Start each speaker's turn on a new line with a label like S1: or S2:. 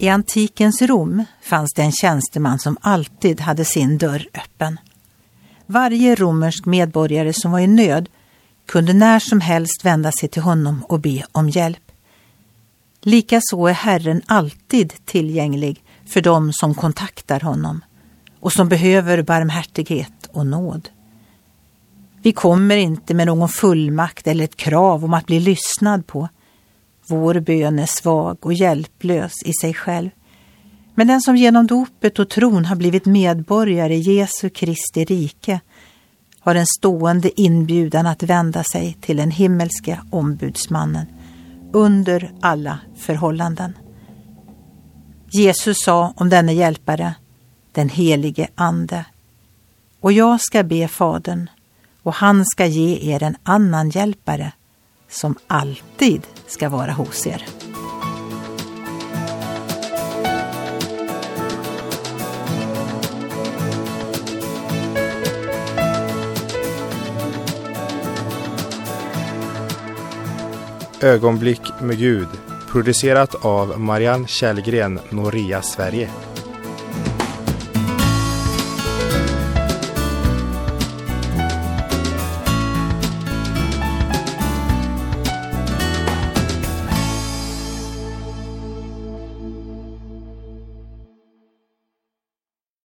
S1: I antikens Rom fanns det en tjänsteman som alltid hade sin dörr öppen. Varje romersk medborgare som var i nöd kunde när som helst vända sig till honom och be om hjälp. Likaså är Herren alltid tillgänglig för dem som kontaktar honom och som behöver barmhärtighet och nåd. Vi kommer inte med någon fullmakt eller ett krav om att bli lyssnad på. Vår bön är svag och hjälplös i sig själv. Men den som genom dopet och tron har blivit medborgare i Jesu Kristi rike har en stående inbjudan att vända sig till den himmelske ombudsmannen under alla förhållanden. Jesus sa om denne hjälpare, den helige Ande, och jag ska be Fadern och han ska ge er en annan hjälpare som alltid ska vara hos er.
S2: Ögonblick med Gud producerat av Marianne Källgren, Noria Sverige.